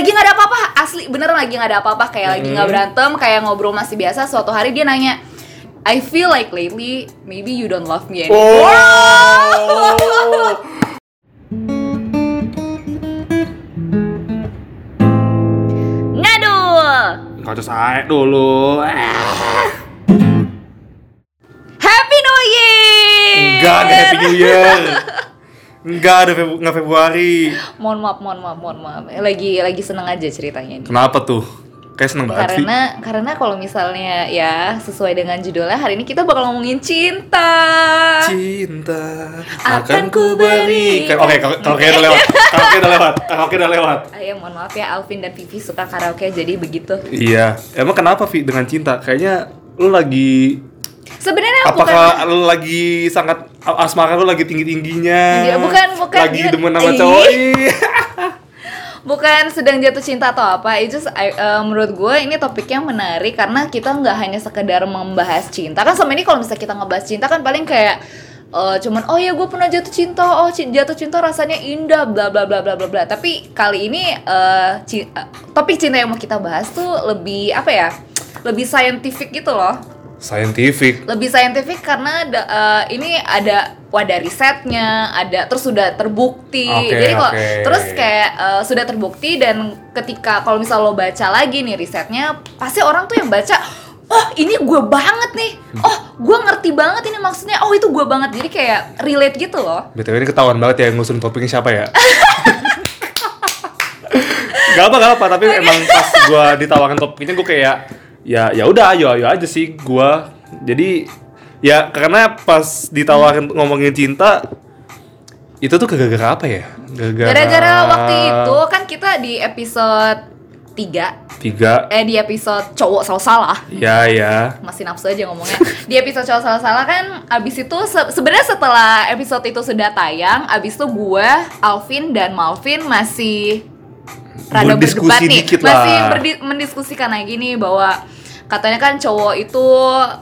lagi nggak ada apa-apa. Asli beneran lagi nggak ada apa-apa. Kayak lagi nggak berantem kayak ngobrol masih biasa. Suatu hari dia nanya I feel like lately maybe you don't love me anymore. Oh. ngadul Kau tuh saya dulu. Happy New Year. Enggak Happy New Year. Enggak ada Febu enggak Februari. mohon maaf mohon maaf mohon maaf lagi lagi seneng aja ceritanya nih. Kenapa tuh? Kayak seneng banget sih. karena karena kalau misalnya ya sesuai dengan judulnya hari ini kita bakal ngomongin cinta Cinta Akan ku berikan. Oke, kalau kalau kayak udah lewat. Kalau kayak udah lewat. Kalau kayak udah lewat. Ayo mohon maaf ya Alvin dan Vivi suka karaoke jadi begitu Iya. Emang kenapa Vi dengan cinta? Kayaknya lu lagi sebenarnya bukan apakah lu lagi sangat asmara lu lagi tinggi-tingginya? Iya, bukan- bukan. Lagi demen sama cowok. Bukan sedang jatuh cinta atau apa itu I- eh, menurut gue ini topiknya menarik karena kita nggak hanya sekedar membahas cinta kan selama ini kalau misalnya kita ngebahas cinta kan paling kayak eh, cuman oh ya gue pernah jatuh cinta oh jatuh cinta rasanya indah bla bla bla bla bla bla tapi kali ini eh, ci- eh, topik cinta yang mau kita bahas tuh lebih apa ya lebih scientific gitu loh Scientific. lebih saintifik karena ada, eh, ini ada wadah risetnya, ada terus sudah terbukti. Oke, Jadi kok oke. terus kayak eh, sudah terbukti dan ketika kalau misal lo baca lagi nih risetnya, pasti orang tuh yang baca Oh ini gue banget nih, oh gue ngerti banget ini maksudnya, oh itu gue banget, jadi kayak relate gitu loh. BTW ini ketahuan banget ya ngusun topiknya siapa ya? gak apa gak apa tapi emang pas gua ditawarkan topiknya gua kayak ya ya udah ayo ayo aja sih gua. Jadi ya karena pas ditawarin ngomongin cinta itu tuh gara-gara apa ya? Gara-gara waktu itu kan kita di episode 3 tiga. Eh di episode cowok salah-salah. Ya ya. Masih nafsu aja ngomongnya. Di episode cowok salah salah kan abis itu se- sebenarnya setelah episode itu sudah tayang abis itu gue Alvin dan Malvin masih rada berdebat nih. dikit lah. masih berdi- mendiskusikan lagi nih bahwa katanya kan cowok itu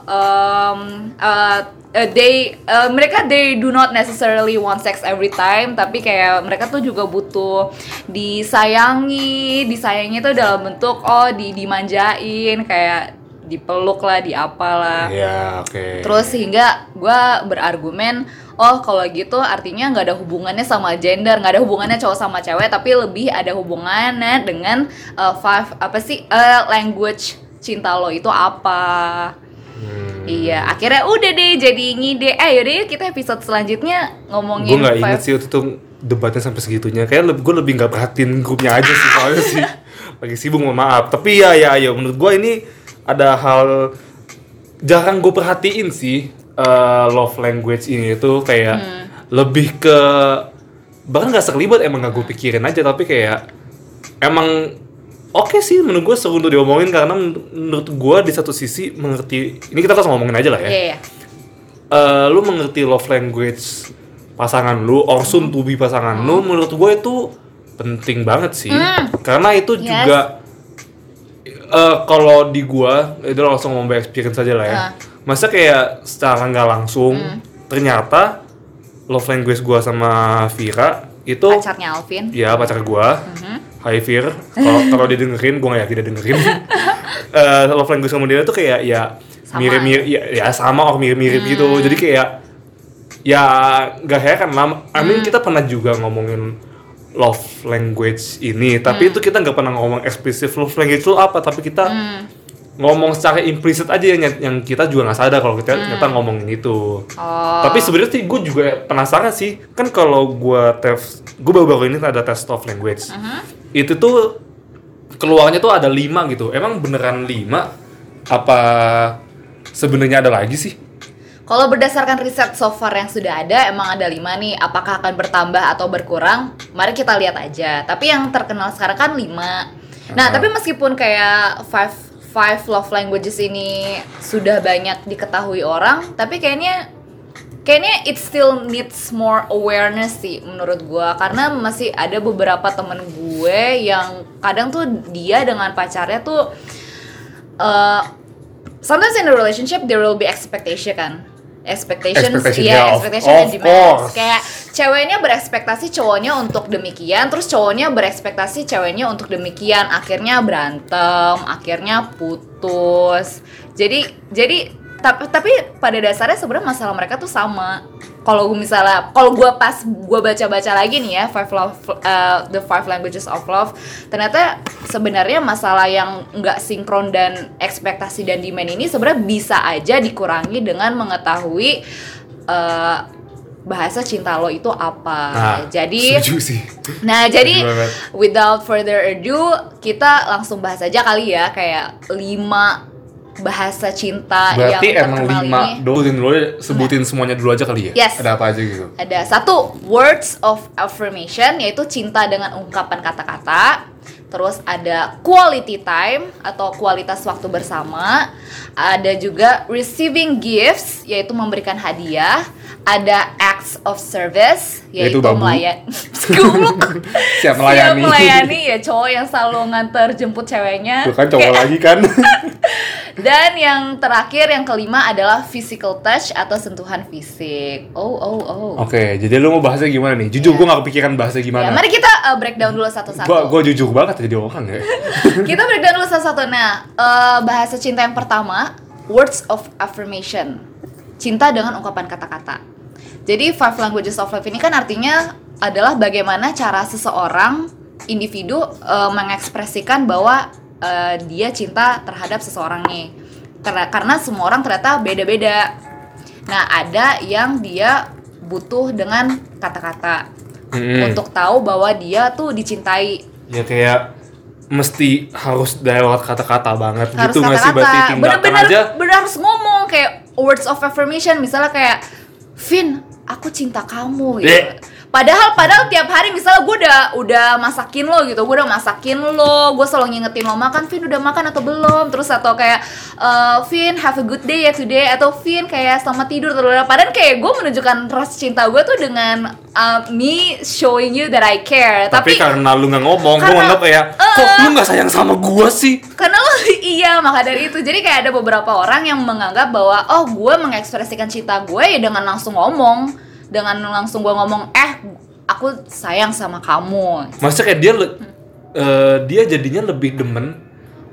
um, uh, uh, they uh, mereka they do not necessarily want sex every time tapi kayak mereka tuh juga butuh disayangi. Disayangi tuh dalam bentuk oh di dimanjain kayak dipeluk lah di apalah ya oke. Terus sehingga gue berargumen, oh kalau gitu artinya nggak ada hubungannya sama gender, nggak ada hubungannya cowok sama cewek, tapi lebih ada hubungannya dengan uh, five apa sih uh, language cinta lo itu apa? Hmm. Iya, akhirnya udah deh jadi ngide. Eh yaudah yuk kita episode selanjutnya gue ngomongin nggak inget sih waktu itu debatnya sampai segitunya kayak gue lebih nggak perhatiin grupnya aja sih soalnya sih lagi sibuk mohon maaf tapi ya ya ya menurut gue ini ada hal jarang gue perhatiin sih eh, love language ini tuh kayak Hmm. lebih ke bahkan nggak sekelibat emang nggak gue pikirin aja tapi kayak emang oke sih menurut gue seru untuk diomongin karena men- menurut gue di satu sisi mengerti ini kita langsung ngomongin aja lah ya Iya, iya. eh lu mengerti love language pasangan lu or soon to be pasangan lu menurut gue itu penting banget sih Hmm. karena itu Yes. juga eh kalau di gua itu langsung ngomong experience aja lah ya Ah. Masa kayak secara nggak langsung Hmm. ternyata love language gua sama Vira itu Pacarnya Alvin. ya pacar gua Mhm. Hai Vir, kalau kalau dia dengerin, gua nggak yakin dia dengerin. Eh, love language sama dia tuh kayak ya mirip-mirip, ya, ya sama or mirip-mirip gitu. Hmm. Jadi kayak ya nggak heran lah. I Hmm. mean kita pernah juga ngomongin love language ini, tapi Hmm. itu kita nggak pernah ngomong eksplisit love language itu apa, tapi kita Hmm. Ngomong secara implisit aja yang, yang kita juga nggak sadar kalau kita ternyata ngomongin itu. Hmm. Oh. Tapi sebenarnya sih gue juga penasaran sih, kan kalau gue tes, gue baru-baru ini ada tes love language. Mhm. Itu tuh keluarnya tuh ada lima gitu. Emang beneran lima? Apa sebenarnya ada lagi sih? Kalau berdasarkan riset so far yang sudah ada, emang ada lima nih. Apakah akan bertambah atau berkurang? Mari kita lihat aja. Tapi yang terkenal sekarang kan lima. Nah, Ah. tapi meskipun kayak five five love languages ini sudah banyak diketahui orang, tapi kayaknya kayaknya it still needs more awareness sih menurut gua. Karena masih ada beberapa temen gue yang kadang tuh dia dengan pacarnya tuh uh, sometimes in a relationship there will be expectation kan. Expectations Expectation, yeah, of- expectation and demands. course. kayak ceweknya berekspektasi cowoknya untuk demikian, terus cowoknya berekspektasi ceweknya untuk demikian, akhirnya berantem, akhirnya putus. Jadi jadi tapi tapi pada dasarnya sebenarnya masalah mereka tuh sama. Kalau misalnya kalau gua pas gua baca-baca lagi nih ya Five Love uh, The Five Languages of Love, ternyata sebenarnya masalah yang nggak sinkron dan ekspektasi dan demand ini sebenarnya bisa aja dikurangi dengan mengetahui uh, bahasa cinta lo itu apa. Nah, jadi sih. Nah, jadi without further ado, kita langsung bahas aja kali ya kayak lima bahasa cinta Berarti yang emang lima ini. sebutin dulu sebutin semuanya dulu aja kali ya. Yes. Ada apa aja gitu. Ada satu words of affirmation yaitu cinta dengan ungkapan kata-kata. Terus ada quality time atau kualitas waktu bersama. Ada juga receiving gifts yaitu memberikan hadiah. Ada acts of service yaitu Yaitu melayan. Siap melayani. Siap melayani ya cowok yang selalu nganter jemput ceweknya. Tuh kan cowok lagi kan. Dan yang terakhir yang kelima adalah physical touch atau sentuhan fisik. Oh oh oh. Oke, jadi lu mau bahasnya gimana nih? Jujur gue gak kepikiran bahasnya Ya, gimana. mari kita uh, breakdown dulu satu-satu. Gua, gua jujur banget jadi orang ya. kita breakdown dulu satu-satu. Nah, uh, bahasa cinta yang pertama, words of affirmation. Cinta dengan ungkapan kata-kata. Jadi five languages of love ini kan artinya adalah bagaimana cara seseorang individu uh, mengekspresikan bahwa uh, dia cinta terhadap seseorang nih. Karena karena semua orang ternyata beda-beda. Nah, ada yang dia butuh dengan kata-kata Mm-mm. untuk tahu bahwa dia tuh dicintai ya kayak mesti harus lewat kata-kata banget harus gitu nggak sih berarti kata-kata tindakan bener-bener aja bener harus ngomong kayak words of affirmation misalnya kayak Vin aku cinta kamu gitu. Padahal padahal tiap hari misalnya gue udah udah masakin lo gitu gue udah masakin lo gue selalu ngingetin lo makan Vin udah makan atau belum? Terus atau kayak eh, Vin have a good day ya today. Atau Vin kayak selamat tidur. Atau padahal kayak gue menunjukkan rasa cinta gue tuh dengan uh, me showing you that I care. Tapi, karena lu nggak ngomong gue nganggap kayak kok Eh. lu nggak sayang sama gua sih? Karena lo iya maka dari itu. Jadi kayak ada beberapa orang yang menganggap bahwa oh gue mengekspresikan cinta gue ya dengan langsung ngomong dengan langsung gue ngomong eh aku sayang sama kamu. Maksudnya kayak dia le- eh, dia jadinya lebih demen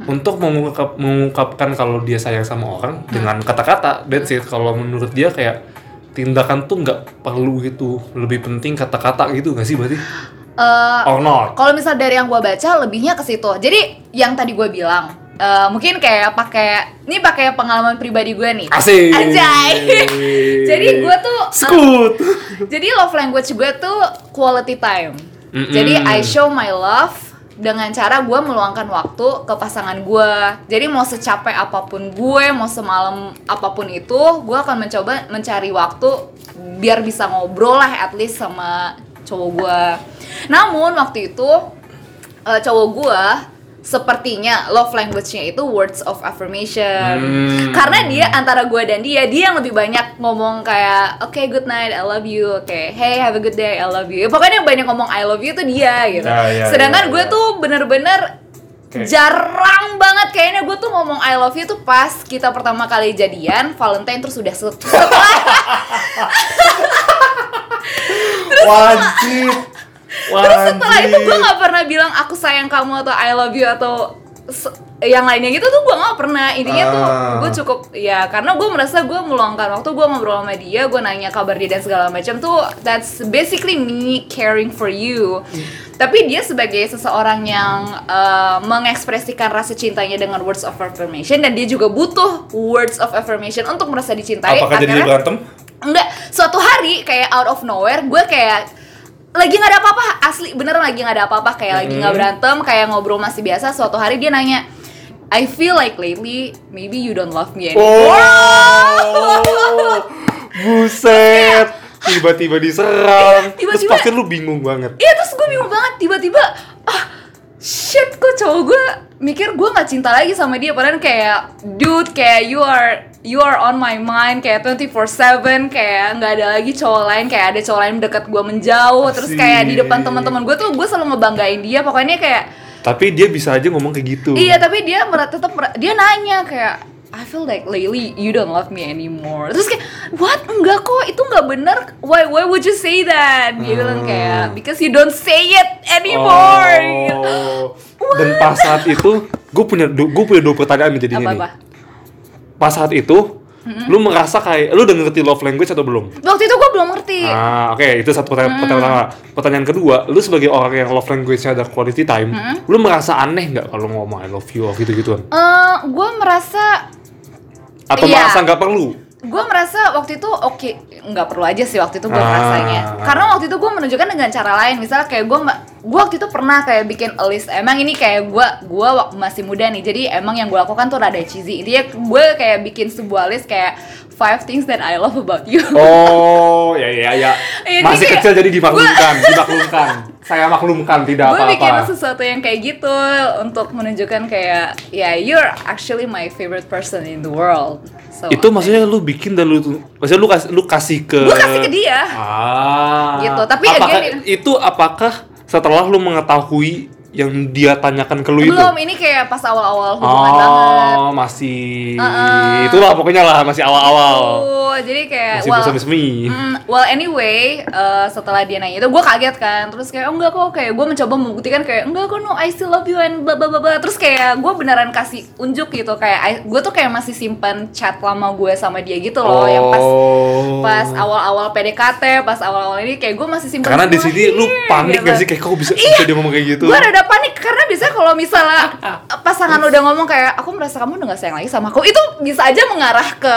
untuk mengungkap mengungkapkan kalau dia sayang sama orang dengan kata-kata. That's it. Kalau menurut dia kayak tindakan tuh nggak perlu gitu. Lebih penting kata-kata gitu nggak sih berarti? Eh, or not? kalau misal dari yang gue baca lebihnya ke situ. Jadi yang tadi gue bilang eh, mungkin kayak pakai ini pakai pengalaman pribadi gue nih asik Anjay. jadi gue tuh eh, skut Jadi love language gue tuh quality time. Mm-mm. Jadi I show my love dengan cara gue meluangkan waktu ke pasangan gue. Jadi mau secapek apa pun gue, mau semalam apa pun itu, gue akan mencoba mencari waktu biar bisa ngobrol lah at least sama cowok gue. Namun waktu itu eh, cowok gue sepertinya love language-nya itu words of affirmation. Hmm. Karena dia antara gue dan dia, dia yang lebih banyak ngomong kayak oke good night, I love you, oke hey have a good day, I love you. Pokoknya yang banyak ngomong I love you itu dia gitu. Ya, ya, Sedangkan ya, gue ya. tuh bener-bener Oke. jarang banget kayaknya gue tuh ngomong I love you tuh pas kita pertama kali jadian Valentine terus udah se- setelah wajib Terus setelah itu gue gak pernah bilang aku sayang kamu atau I love you atau yang lainnya gitu tuh gue gak pernah. Intinya tuh Ah. gue cukup ya karena gue merasa gue meluangkan waktu gue ngobrol sama dia gue nanya kabar dia dan segala macam tuh that's basically me caring for you. Tapi dia sebagai seseorang yang uh, mengekspresikan rasa cintanya dengan words of affirmation dan dia juga butuh words of affirmation untuk merasa dicintai apakah jadi akhirnya- berantem Enggak, suatu hari kayak out of nowhere gue kayak lagi nggak ada apa-apa asli beneran lagi nggak ada apa-apa kayak lagi nggak berantem kayak ngobrol masih biasa suatu hari dia nanya I feel like lately maybe you don't love me anymore Oh, buset. Tiba-tiba diserang. Terus Tiba-tiba- pasti lu bingung banget. Iya terus gue bingung banget tiba-tiba ah shit kok cowok gue mikir gue nggak cinta lagi sama dia padahal kayak dude kayak you are you are on my mind kayak 24/7 kayak nggak ada lagi cowok lain kayak ada cowok lain dekat gue menjauh terus kayak di depan Asik. teman-teman gue tuh gue selalu ngebanggain dia pokoknya kayak Tapi dia bisa aja ngomong kayak gitu. iya tapi dia tetap dia nanya kayak I feel like lately you don't love me anymore. Terus kayak what? Enggak kok itu nggak bener why why would you say that? Dia bilang kayak because you don't say it anymore. Gitu. Oh. Dan pas saat itu, gue punya gue punya dua pertanyaan nih jadinya apa nih. apa? Pas saat itu, lu merasa kayak lu udah ngerti love language atau belum? waktu itu gue belum ngerti Ah, oke, itu satu pertanyaan, Hmm. pertanyaan pertama. Pertanyaan kedua, lu sebagai orang yang love language-nya ada quality time, Hmm. lu merasa aneh nggak kalau ngomong I love you gitu-gituan? Eh, gue merasa Atau Iya. merasa nggak perlu? gue merasa waktu itu oke nggak perlu aja sih waktu itu gue Ah. merasanya karena waktu itu gue menunjukkan dengan cara lain misalnya kayak gue gue waktu itu pernah kayak bikin a list emang ini kayak gue gue masih muda nih jadi emang yang gue lakukan tuh rada cheesy intinya gue kayak bikin sebuah list kayak five things that I love about you Oh, ya ya ya. Masih kayak- kecil jadi dimaklumkan, dimaklumkan. Saya maklumkan tidak gue bikin apa-apa. sesuatu yang kayak gitu untuk menunjukkan kayak ya you're actually my favorite person in the world so Itu maksudnya lu bikin dan lu maksudnya lu kasih lu kasih ke Gua kasih ke dia. Ah. Gitu, tapi apakah, again- itu apakah setelah lu mengetahui yang dia tanyakan ke lu itu? belum ini kayak pas awal-awal hubungan banget Oh, masih Uh-uh. itulah pokoknya lah masih awal-awal. Oh, jadi kayak Masih well, mm, well anyway, eh, setelah dia nanya itu gue kaget kan, terus kayak oh enggak kok, kayak gue mencoba membuktikan kayak enggak kok no I still love you and blah blah blah blah. Terus kayak gue beneran kasih unjuk gitu kayak gue tuh kayak masih simpan chat lama gue sama dia gitu loh, yang pas Oh. pas awal-awal PDKT, pas awal-awal ini kayak gue masih simpan. Karena di sini lu here, panik gitu. gak sih kayak kok bisa bisa dia ngomong kayak gitu? Gue panik karena biasanya kalau misalnya pasangan udah ngomong kayak aku merasa kamu udah gak sayang lagi sama aku, itu bisa aja mengarah ke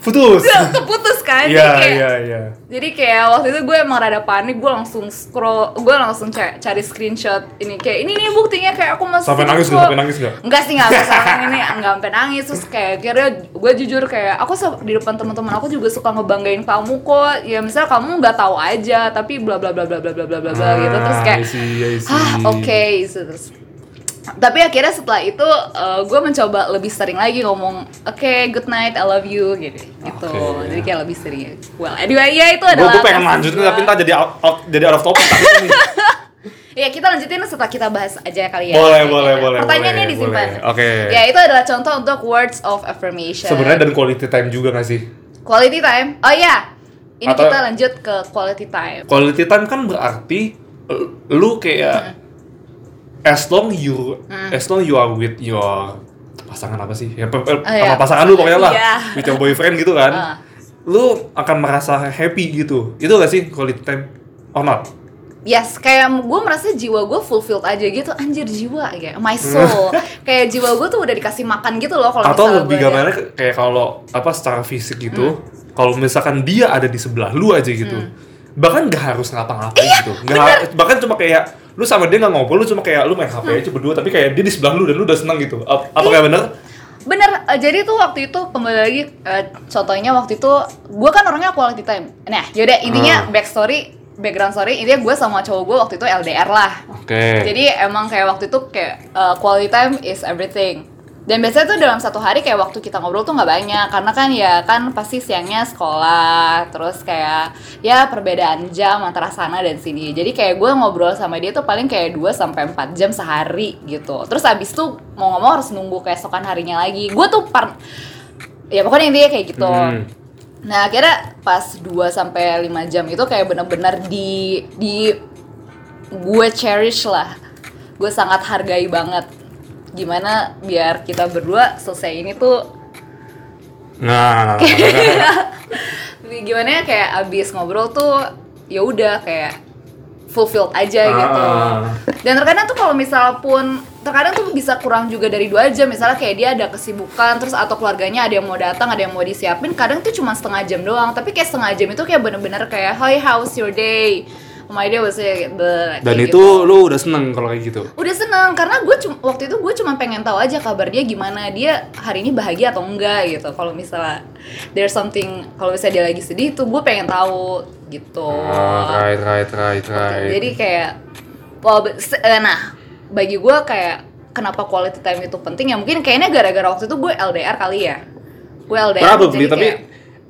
Putus. ke putus kan. Jadi Iya, kayak- iya, iya. Jadi kayak waktu itu gue emang rada panik, gue langsung scroll, gue langsung ca- cari screenshot ini kayak ini nih buktinya kayak aku masih Sampai nangis kok." nggak? Sampai nangis nggak? Enggak sih nggak sampai ini nggak sampai nangis terus kayak kira gue jujur kayak aku di depan teman-teman aku juga suka ngebanggain kamu kok ya misal kamu nggak tahu aja tapi bla bla bla bla bla bla bla bla bla gitu terus kayak ah oke gitu. terus tapi akhirnya setelah itu eh, gue mencoba lebih sering lagi ngomong oke good night I love you gitu gitu Oke. jadi kayak lebih sering well anyway ya itu adalah gue pengen lanjutin gua. tapi ntar jadi out, out- jadi out of topic tapi ini. ya kita lanjutin setelah kita bahas aja kali ya Boleh, Kayak boleh, boleh, pertanyaannya boleh, disimpan. Oke. ya itu adalah contoh untuk words of affirmation Sebenarnya dan quality time juga gak sih? quality time oh ya ini Atau- kita lanjut ke quality time Quality time kan berarti eh, lu kayak as long you as long you are with your pasangan apa sih? Ya, Oh, iya. sama pasangan lu pokoknya lah. Iya. With your boyfriend gitu kan. Ah. Lu akan merasa happy gitu. Itu gak sih quality time or not? Yes, kayak gue merasa jiwa gue fulfilled aja gitu, anjir jiwa ya, my soul. kayak jiwa gue tuh udah dikasih makan gitu loh kalau Atau lebih gambarnya kayak kalau apa secara fisik gitu, kalau misalkan dia ada di sebelah lu aja gitu, bahkan gak harus ngapa-ngapain gitu, Nggak bahkan cuma kayak lu sama dia nggak ngobrol, lu cuma kayak lu main HP aja berdua, tapi kayak dia di sebelah lu dan lu udah seneng gitu. Ap- Apa kayak bener? Bener, eh, jadi tuh waktu itu kembali lagi eh, contohnya waktu itu gue kan orangnya quality time. Nah, yaudah intinya Hmm. backstory, background story intinya gue sama cowok gue waktu itu LDR lah. Oke. Jadi emang kayak waktu itu kayak uh, quality time is everything. Dan biasanya tuh dalam satu hari kayak waktu kita ngobrol tuh nggak banyak karena kan ya kan pasti siangnya sekolah terus kayak ya perbedaan jam antara sana dan sini. Jadi kayak gue ngobrol sama dia tuh paling kayak 2 sampai 4 jam sehari gitu. Terus abis tuh mau ngomong harus nunggu keesokan harinya lagi. Gue tuh par ya pokoknya intinya kayak gitu. Hmm. Nah, akhirnya pas 2 sampai 5 jam itu kayak bener-bener di di gue cherish lah. Gue sangat hargai banget. Gimana biar kita berdua selesai ini tuh? Nah, gimana ya kayak abis ngobrol tuh ya udah kayak fulfilled aja gitu. Ah. Dan terkadang tuh kalau misal pun terkadang tuh bisa kurang juga dari dua jam. Misalnya kayak dia ada kesibukan terus atau keluarganya ada yang mau datang ada yang mau disiapin kadang tuh cuma setengah jam doang. Tapi kayak setengah jam itu kayak bener-bener kayak hi how's your day my day was it the dan itu gitu. lu udah seneng kalau kayak gitu. udah seneng karena gue cuma waktu itu gue cuma pengen tahu aja kabar dia gimana dia hari ini bahagia atau enggak gitu kalau misalnya there's something kalau misalnya dia lagi sedih tuh gue pengen tahu gitu Ah, right, right, right, right. jadi kayak well, eh, nah bagi gue kayak kenapa quality time itu penting ya mungkin kayaknya gara-gara waktu itu gue LDR kali ya gue LDR Probably, jadi tapi kayak-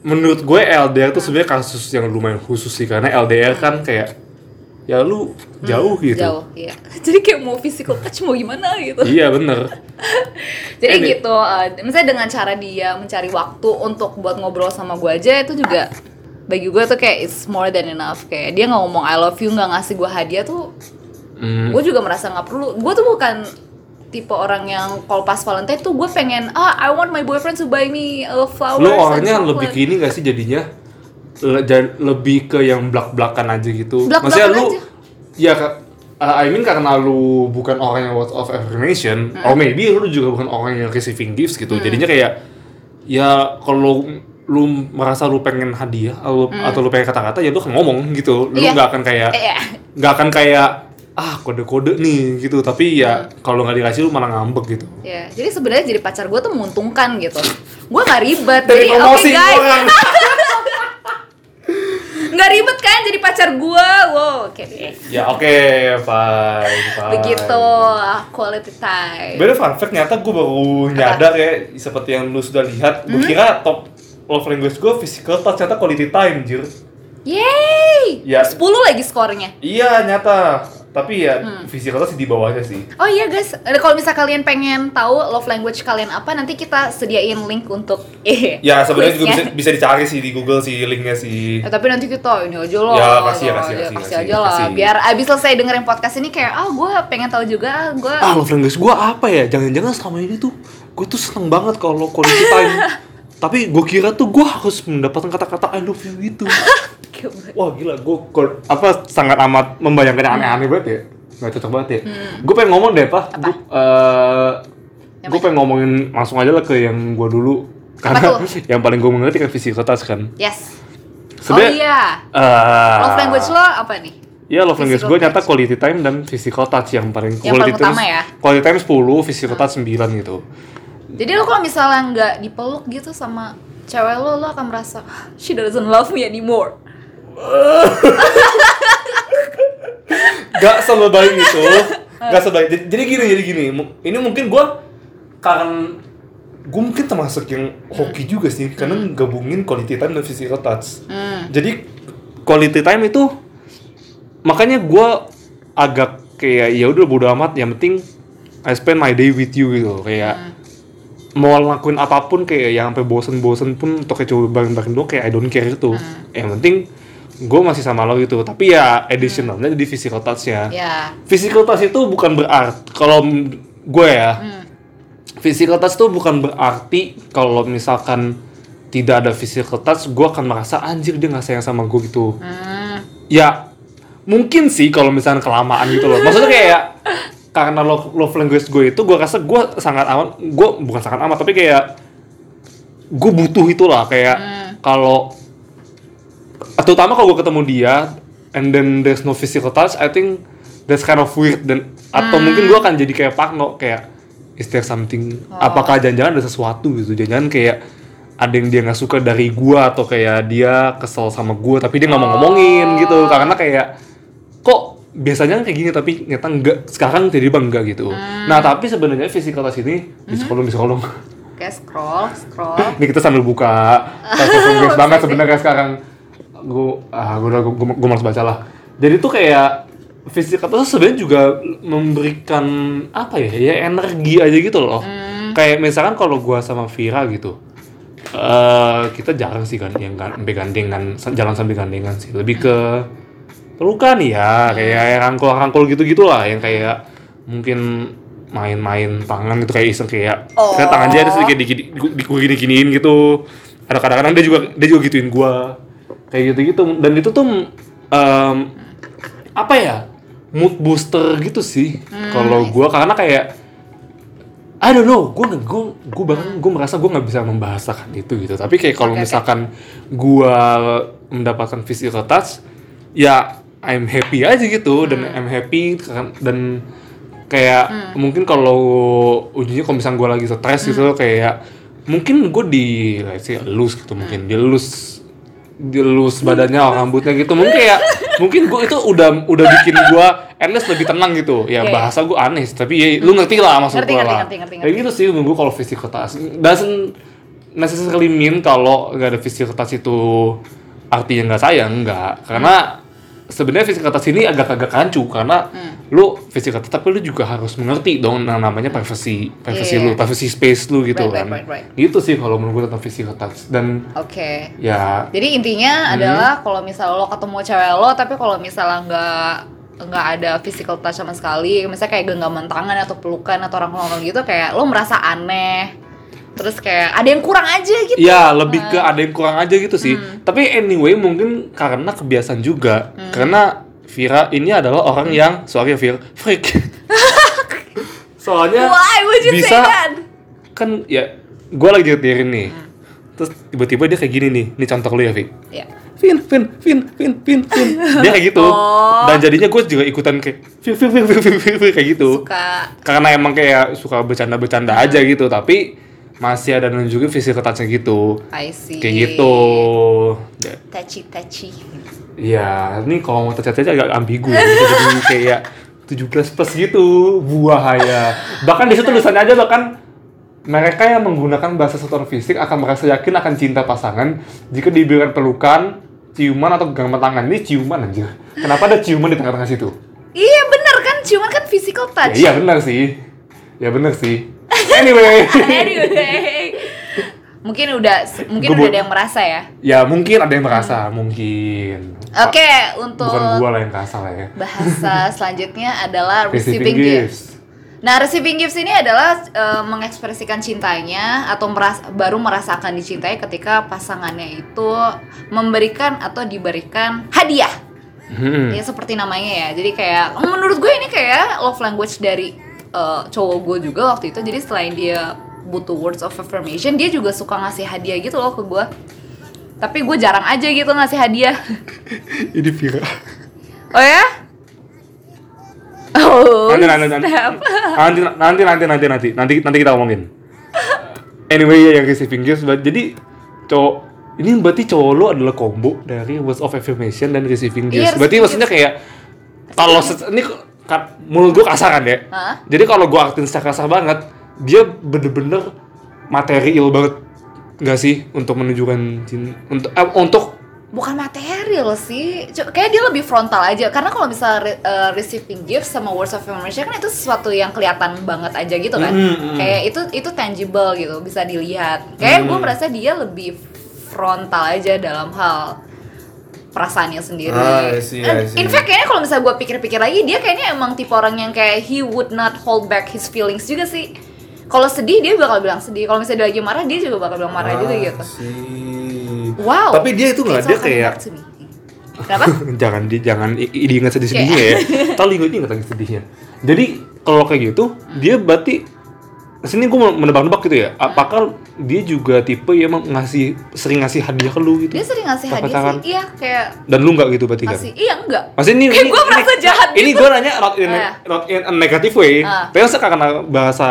menurut gue LDR tuh sebenarnya kasus yang lumayan khusus sih karena LDR kan kayak ya lu jauh gitu. jauh iya jadi kayak mau physical touch mau gimana gitu Iya bener. Jadi Ini- gitu, eh, misalnya dengan cara dia mencari waktu untuk buat ngobrol sama gue aja itu juga bagi gue tuh kayak it's more than enough kayak dia nggak ngomong I love you nggak ngasih gue hadiah tuh Hmm. gue juga merasa nggak perlu gue tuh bukan tipe orang yang kalau pas Valentine tuh gue pengen ah I want my boyfriend to buy me uh, flowers Lu and orangnya chocolate." lebih ke ini gak sih jadinya? Le- lebih ke yang belak-belakan aja gitu. Blak-blakan Maksudnya lu aja. ya uh, I mean karena lu bukan orang yang words of affirmation, Hmm. or maybe lu juga bukan orang yang receiving gifts gitu. Jadinya kayak ya kalau lu merasa lu pengen hadiah atau, atau lu pengen kata-kata ya lu akan ngomong gitu. Lu Hmm. Iya. nggak akan kayak Eh, ya. nggak akan kayak ah kode-kode nih gitu tapi ya Hmm. kalau nggak dikasih lu malah ngambek gitu Ya, jadi sebenarnya jadi pacar gue tuh menguntungkan gitu. Gue nggak ribet. jadi oke promosi guys, pacar gue. Wow, oke deh. ya oke fine fine Begitu quality time. Bener fun fact nyata gue baru nyadar ya seperti yang lu sudah lihat gue Hmm? kira top love language gue physical touch ternyata quality time jir Yeay! Ya. 10 lagi skornya. iya nyata tapi ya Hmm. physical touch di bawahnya sih Oh iya guys, kalau misal kalian pengen tahu love language kalian apa, nanti kita sediain link untuk eh ya sebenarnya juga bisa, bisa dicari sih di Google sih linknya sih Eh, tapi nanti kita ini aja loh. Ya, kasih, gitu. kasih, Ya, kasih, kasih kasih, aja lah. kasih. Biar abis selesai dengerin podcast ini kayak, ah gue pengen tahu juga, ah, gue ah love language gue apa ya jangan-jangan selama ini tuh gue tuh seneng banget kalau quality time tapi gue kira tuh gue harus mendapatkan kata-kata I love you gitu Wah gila, gue apa sangat amat membayangkan yang aneh-aneh banget ya Gak cocok banget ya Gue pengen ngomong deh, Pak Hmm. Apa? Gue uh, gue pengen ngomongin langsung aja lah ke yang gue dulu Karena yang paling gue mengerti kan touch kan yes. oh Sebenernya, iya, eh, love language lo apa nih? Iya love language gue nyata quality time dan physical touch yang paling Yang quality paling utama time, ya? Quality time 10, physical touch 9 gitu Jadi lo kalau misalnya nggak dipeluk gitu sama cewek lo, lo akan merasa she doesn't love me anymore. Gak sebaik itu. Gak sebaik. Jadi, jadi gini jadi gini. Ini mungkin gue Karena Gue mungkin termasuk yang hoki juga sih. Karena gabungin quality time dan physical touch. Hmm. Jadi Quality time itu Makanya gue Agak kayak ya udah bodo amat. Yang penting I spend my day with you gitu. Kayak Mau ngelakuin apa pun kayak yang sampai bosen-bosen pun Untuk kayak coba bareng-bareng doang kayak I don't care itu. Yang penting gue masih sama lo gitu tapi ya additionalnya di physical touch ya Ya. physical touch itu bukan berarti kalau gue ya Hmm. physical touch itu bukan berarti kalau misalkan tidak ada physical touch gue akan merasa anjir dia nggak sayang sama gue gitu Hmm. ya mungkin sih kalau misalnya kelamaan gitu loh maksudnya kayak karena love, love language gue itu gue rasa gue sangat amat gue bukan sangat amat tapi kayak gue butuh itulah kayak kalau terutama kalau gue ketemu dia and then there's no physical touch I think that's kind of weird dan atau mungkin gue akan jadi kayak Parno kayak is there something apakah jangan-jangan ada sesuatu gitu? Jangan-jangan kayak ada yang dia nggak suka dari gua atau kayak dia kesel sama gua tapi dia nggak mau ngomongin gitu. Karena kayak kok biasanya kayak gini tapi ternyata enggak sekarang jadi enggak gitu. Nah tapi sebenarnya physical touch ini di sekolah di sekolah Oke, scroll, scroll. ini kita sambil buka banget sebenarnya sekarang gue ah gue udah gue, gue malas baca lah jadi tuh kayak physical touch sebenarnya juga memberikan apa ya ya energi aja gitu loh kayak misalkan kalau gue sama Vira gitu eh kita jarang sih kan yang sampai gandengan jalan sambil gandengan sih lebih ke pelukan ya kayak rangkul-rangkul gitu-gitu lah yang kayak mungkin main-main tangan gitu kayak iseng kayak Oh. kayak tangan dia ada sedikit dikit di giniin gitu ada kadang-kadang dia juga dia juga gituin gua kayak gitu-gitu dan itu tuh em, apa ya mood booster gitu sih Hmm, kalau gua karena kayak I don't know, gue gue gue bahkan gue merasa gue nggak bisa membahasakan itu gitu. Tapi kayak kalau oke. misalkan gue mendapatkan physical touch, ya I'm happy aja gitu dan Hmm. I'm happy kan- dan kayak mungkin kalau ujungnya kalau misalnya gue lagi stres Hmm. gitu kayak mungkin gue di let's say elus gitu mungkin dilus dilus badannya rambutnya gitu. Mungkin kayak mungkin gue itu udah udah bikin gue at least lebih tenang gitu. Ya Iya, iya. bahasa gue aneh tapi ya lu ngerti lah maksud gue lah. ngerti, ngerti, kayak gitu sih gue kalau physical touch doesn't necessarily mean kalau nggak ada physical touch itu artinya nggak sayang nggak. Karena sebenarnya physical touch ini agak-agak rancu karena lu physical tapi lu juga harus mengerti dong yang namanya privacy privacy Iya. lu privacy space lu gitu Right, kan right, right, right. gitu sih kalau menurut gue tentang physical touch dan Oke. ya Jadi intinya adalah kalau misalnya lo ketemu cewek lo, tapi kalau misalnya nggak nggak ada physical touch sama sekali, misalnya kayak genggaman tangan atau pelukan atau rangkul gitu, kayak lo merasa aneh. Terus kayak ada yang kurang aja gitu. ya lebih ke ada yang kurang aja gitu sih tapi anyway mungkin karena kebiasaan juga karena Vira ini adalah orang yang sorry Vir freak soalnya Why would you bisa say that? kan ya gue lagi nyetirin nih terus tiba-tiba dia kayak gini nih ini contoh lu ya Vi Ya. Vin, Vin, Vin, Vin, Vin, Vin. Dia kayak gitu. Oh. Dan jadinya gue juga ikutan kayak Vin, Vin, Vin, Vin, Vin, Vin, Vin, kayak gitu. Suka Karena emang kayak suka bercanda-bercanda aja gitu, tapi masih ada nunjukin physical touch-nya gitu. I see. Kayak gitu. Ya, Touchy touchy. Ya, ini kalau mau touch agak ambigu. ya. Jadi kayak 17 plus gitu, buahaya. Bahkan di situ tulisannya aja bahkan mereka yang menggunakan bahasa sentuhan fisik akan merasa yakin akan cinta pasangan jika diberikan pelukan, ciuman atau genggaman tangan. Ini ciuman aja. Kenapa ada ciuman di tengah-tengah situ? Iya bener kan, cuman kan physical Ya, touch. iya benar sih. Ya benar sih. Anyway. anyway. Mungkin udah mungkin Gua udah ada yang merasa ya. ya mungkin ada yang merasa, mungkin. Oke, untuk Bukan gua lah yang kasar lah ya. bahasa selanjutnya adalah Receiving receiving, gifts. gifts. Nah, receiving gifts ini adalah eh, mengekspresikan cintanya atau meras baru merasakan dicintai ketika pasangannya itu memberikan atau diberikan hadiah. Hmm. Ya seperti namanya ya. Jadi kayak menurut gue ini kayak love language dari eh, cowok gue juga waktu itu. Jadi selain dia butuh words of affirmation, dia juga suka ngasih hadiah gitu loh ke gue. Tapi gue jarang aja gitu ngasih hadiah. Ini Vira. Oh ya? Oh, nanti nanti nanti nanti nanti nanti nanti nanti nanti nanti kita ngomongin anyway ya yang receiving gifts jadi cowok ini berarti cowok lo adalah combo dari words of affirmation dan receiving Iya, gifts berarti receiving maksudnya kayak kalau ini menurut gua kasar kan ya Hah? jadi kalau gua aktin secara kasar banget dia bener-bener material banget nggak sih untuk menunjukkan cinta untuk eh, untuk Bukan material sih, kayak dia lebih frontal aja. Karena kalau misalnya re- eh, receiving gifts sama words of affirmation kan itu sesuatu yang kelihatan banget aja gitu kan. Mm, mm. Kayak itu itu tangible gitu, bisa dilihat. Kayak gue Mm. merasa dia lebih frontal aja dalam hal perasaannya sendiri. Ah, I see, I see. In fact kayaknya kalau misalnya gue pikir-pikir lagi, dia kayaknya emang tipe orang yang kayak he would not hold back his feelings juga sih. Kalau sedih dia bakal bilang sedih. Kalau misalnya dia lagi marah dia juga bakal bilang marah juga gitu. sih. Wow. Tapi dia itu nggak, dia kayak-. Kenapa? jangan di jangan i- i- diingat sedih-sedihnya ya. Terlalu ingat ingat lagi sedihnya. Jadi kalau kayak gitu, dia berarti sini gue menebak-nebak gitu ya. Apakah dia juga tipe yang ngasih sering ngasih hadiah ke lu gitu? Dia sering ngasih hadiah Pacaran. sih. Iya, kayak Dan lu nggak gitu berarti kan? Iya, enggak. Maksudnya ini, Kayak ini, gua merasa jahat Ini gitu. gue nanya not in, Ah, not in a negative way. Ah. Tapi masa karena bahasa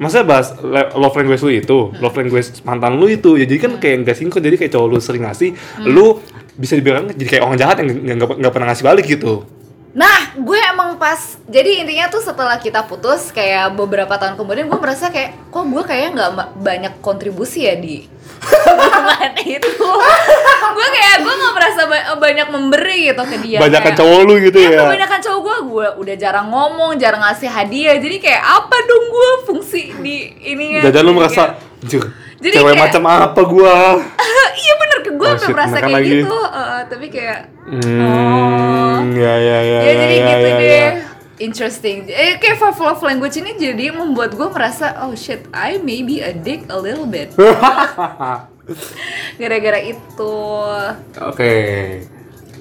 Masa bahas love language lu itu, Hmm. love language mantan lu itu, ya jadi kan kayak nggak sinkron, jadi kayak cowok lu sering ngasih, Hmm. lu bisa dibilang jadi kayak orang jahat yang nggak pernah ngasih balik gitu. Nah, gue emang pas jadi intinya tuh setelah kita putus kayak beberapa tahun kemudian gue merasa kayak kok gue kayaknya nggak banyak kontribusi ya di hubungan itu. gue kayak gue nggak merasa ba- banyak memberi gitu ke dia. Banyakan Kayak- cowok lu gitu Iya, ya. kebanyakan cowok gue, gue udah jarang ngomong, jarang ngasih hadiah. Jadi kayak apa dong gue fungsi di ininya? Jajan lu Kayak- merasa, anjir, Jadi cewek kayak- macam apa gua? iya bener ke gue Oh, merasa kayak lagi. gitu. Uh, tapi kayak Hmm, ya ya ya. ya, jadi ya, gitu ya, deh. ya. Interesting. Eh, kayak five love language ini jadi membuat gue merasa oh shit, I maybe a dick a little bit. Gara-gara itu. Oke.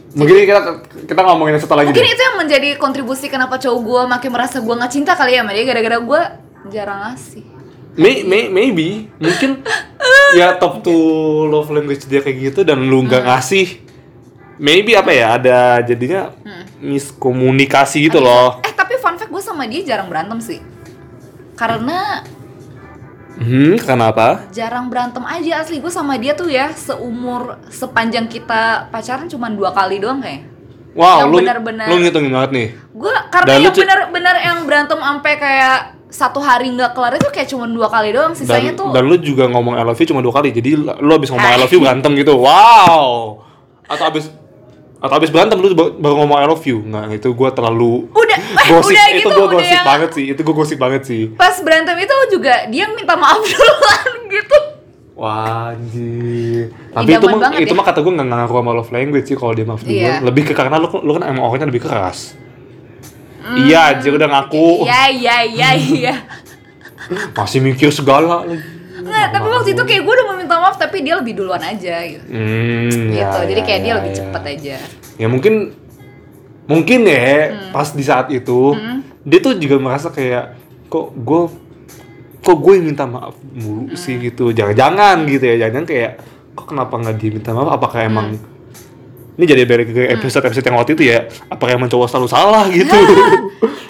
Mungkin kita kita ngomongin satu lagi Mungkin deh. itu yang menjadi kontribusi kenapa cowok gue makin merasa gue nggak cinta kali ya sama dia gara-gara gue jarang ngasih. May, may, maybe mungkin ya top to love language dia kayak gitu dan lu nggak Hmm. ngasih maybe apa ya ada jadinya Hmm. miskomunikasi gitu loh Eh tapi fun fact gue sama dia jarang berantem sih. Karena hmm kenapa jarang berantem aja asli gue sama dia tuh ya seumur sepanjang kita pacaran cuma dua kali doang kayak. wow Yang lu benar-benar- lu ngitungin banget nih Gue karena Dan yang benar-benar yang berantem sampai kayak satu hari nggak kelar itu kayak cuma dua kali doang sisanya dan, tuh. dan lu juga ngomong I love you cuma dua kali jadi lu abis ngomong I love you berantem gitu. Wow. Atau abis atau abis berantem lu ba- baru ngomong I love you. Nggak itu gue terlalu Udah, gosip. Udah itu gitu, gue udah gosip yang- banget sih itu gue gosip banget sih. Pas berantem itu juga dia minta maaf duluan gitu. Wah anjir. Tapi itu mah, itu ya. mah kata gue gak ngaruh sama love language sih kalau dia maaf duluan. Iya. Lebih ke karena lu, lu kan emang orangnya lebih keras Iya anjir udah ngaku Iya, iya, iya, iya. Masih mikir segala lagi Nggak, tapi waktu itu kayak gue udah mau minta maaf tapi dia lebih duluan aja gitu. Hmm, gitu. ya, Jadi ya, kayak dia ya, lebih ya. cepet aja. Ya mungkin Mungkin ya Hmm. pas di saat itu Dia tuh juga merasa kayak Kok gue Kok gue yang minta maaf mulu Hmm. sih gitu Jangan-jangan gitu ya Jangan kayak Kok kenapa gak dia minta maaf Apakah emang Hmm. Ini jadi balik ke episode-episode yang waktu itu ya Apakah emang cowok selalu salah gitu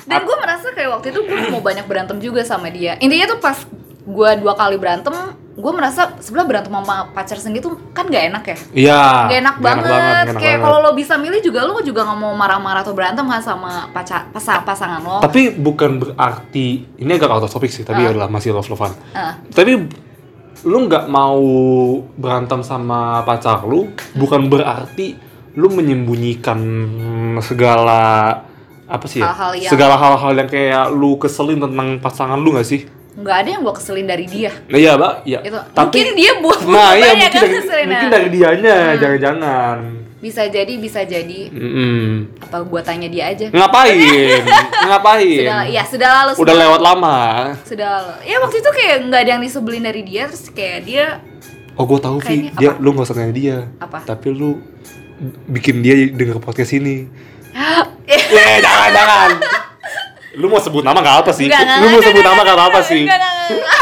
Dan gue merasa kayak waktu itu gue mau banyak berantem juga sama dia. Intinya tuh pas gue dua kali berantem, gue merasa sebelah berantem sama pacar sendiri tuh kan gak enak ya. Iya Gak enak banget. nggak enak kayak banget. kalau lo bisa milih juga lo juga nggak mau marah-marah atau berantem kan sama pacar pasang pasangan lo. Tapi bukan berarti Ini agak out of topic sih Tapi Ah. adalah masih love-lovean Ah. Tapi lu nggak mau berantem sama pacar lu bukan berarti lu menyembunyikan segala apa sih ya? Hal-hal yang- segala hal-hal yang kayak lu keselin tentang pasangan lu nggak sih? nggak ada yang gue keselin dari dia. Nah, iya, Mbak. Iya. Tapi mungkin dia buat nah, iya mungkin yang dari, mungkin dari dianya, jangan-jangan. Bisa jadi, bisa jadi. Mm-mm. Apa gue tanya dia aja? Ngapain? Ngapain? Sudah, ya sudah lalu. Udah sudah lewat lama. Sudah lalu. Ya waktu itu kayak nggak ada yang disebelin dari dia, terus kayak dia Oh, gue tahu Vi. Kayaknya Dia apa? lu nggak usah nanya dia. Apa? Tapi lu bikin dia denger podcast ini. Eh, jangan, jangan. Lu mau sebut nama gak apa sih? Nggak, nggak, lu mau sebut nama gak nggak, sih? nggak, nggak, nggak.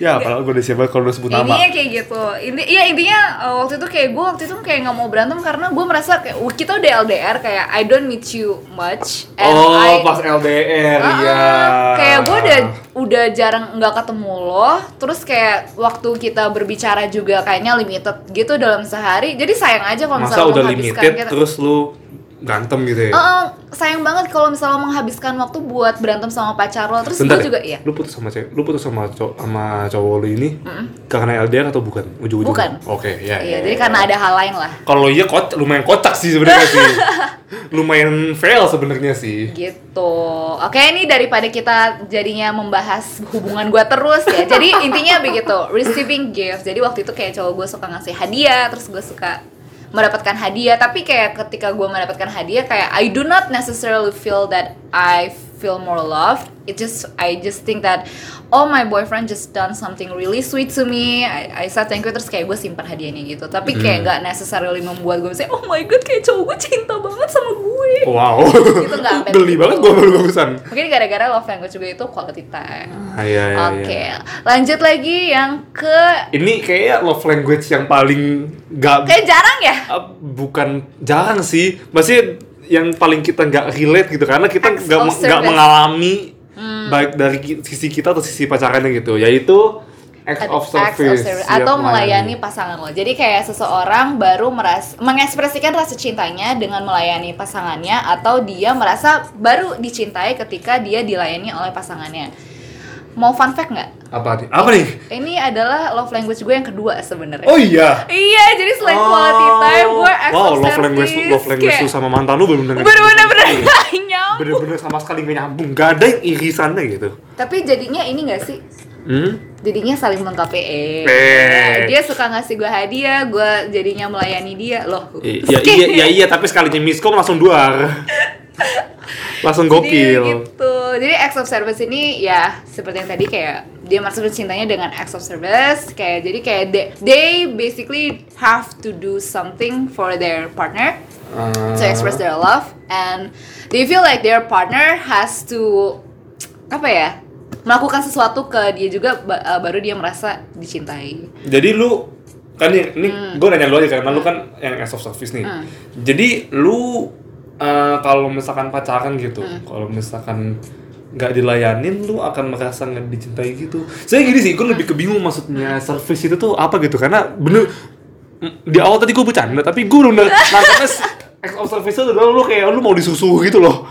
Ya, padahal gue udah siap banget kalau lu sebut nama. Intinya kayak gitu. Inti, iya intinya uh, waktu itu kayak gue waktu itu kayak nggak mau berantem karena gue merasa kayak "Wah, kita udah LDR kayak I don't meet you much. and Oh, I- pas LDR, Uh-uh. iya. Kayak gue udah udah jarang nggak ketemu lo, terus kayak waktu kita berbicara juga kayaknya limited gitu dalam sehari. Jadi sayang aja kalau Masa misalnya udah limited kita. terus lu berantem gitu ya? Uh-uh, sayang banget kalau misalnya menghabiskan waktu buat berantem sama pacar lo. Terus Bentar gue deh, juga iya. Lu putus sama cewek, lu putus sama cowok sama cowok lu ini karena LDR atau bukan? Ujung-ujungnya. Bukan. Oke, ya. Iya, ya, jadi ya. karena ada hal lain lah. kalau iya koc lumayan kocak sih sebenarnya sih. lumayan fail sebenarnya sih. gitu oke ini daripada kita jadinya membahas hubungan gua terus ya jadi intinya begitu receiving gift jadi waktu itu kayak cowok gue suka ngasih hadiah terus gue suka mendapatkan hadiah. Tapi kayak ketika gue mendapatkan hadiah kayak I do not necessarily feel that I feel more loved it just I just think that oh my boyfriend just done something really sweet to me I, I said thank you terus kayak gue simpan hadiahnya gitu tapi kayak gak necessarily membuat gue misalnya oh my god kayak cowok gue cinta banget sama gue Wow. Itu nggak Geli banget gue baru barusan. Mungkin gara-gara love language juga itu quality time. Ah, iya, iya, Oke, iya. lanjut lagi yang ke Ini kayak love language yang paling gak kayak jarang ya. Uh, bukan jarang sih masih yang paling kita nggak relate gitu karena kita nggak nggak service. mengalami baik dari sisi kita atau sisi pacarannya gitu yaitu act of Acts of service, service. siap atau melayani pasangan lo. Jadi kayak seseorang baru meras mengekspresikan rasa cintanya dengan melayani pasangannya atau dia merasa baru dicintai ketika dia dilayani oleh pasangannya. Mau fun fact nggak? apa nih apa nih Ini adalah love language gue yang kedua sebenarnya. oh iya Iya, jadi selain quality time, gue wow love language love language kayak- lu sama mantan lu Bener-bener bener nggak nyambung. bener-bener sama sekali gak nyambung gak ada yang irisannya gitu Tapi jadinya ini gak sih? hmm? Jadinya saling melengkapi eh. Eh. Dia suka ngasih gue hadiah, gue jadinya melayani dia loh. I- ya iya ya iya tapi sekalinya miskom langsung duar langsung Jadi gokil gitu. Jadi acts of service ini ya seperti yang tadi kayak dia masuk cintanya dengan acts of service kayak jadi kayak they, they basically have to do something for their partner to express their love and they feel like their partner has to apa ya melakukan sesuatu ke dia juga uh, baru dia merasa dicintai. Jadi lu kan nih, ini Hmm. gue nanya lu aja karena lu kan yang as of service nih. Jadi lu eh, kalau misalkan pacaran gitu, Hmm. kalau misalkan nggak dilayanin, lu akan merasa nggak dicintai gitu. Saya gini sih, gue lebih kebingung maksudnya Hmm. service itu tuh apa gitu karena bener di awal tadi gue bercanda tapi gue udah nangkapnya s- act of service itu lu kayak lu mau disusuh gitu loh.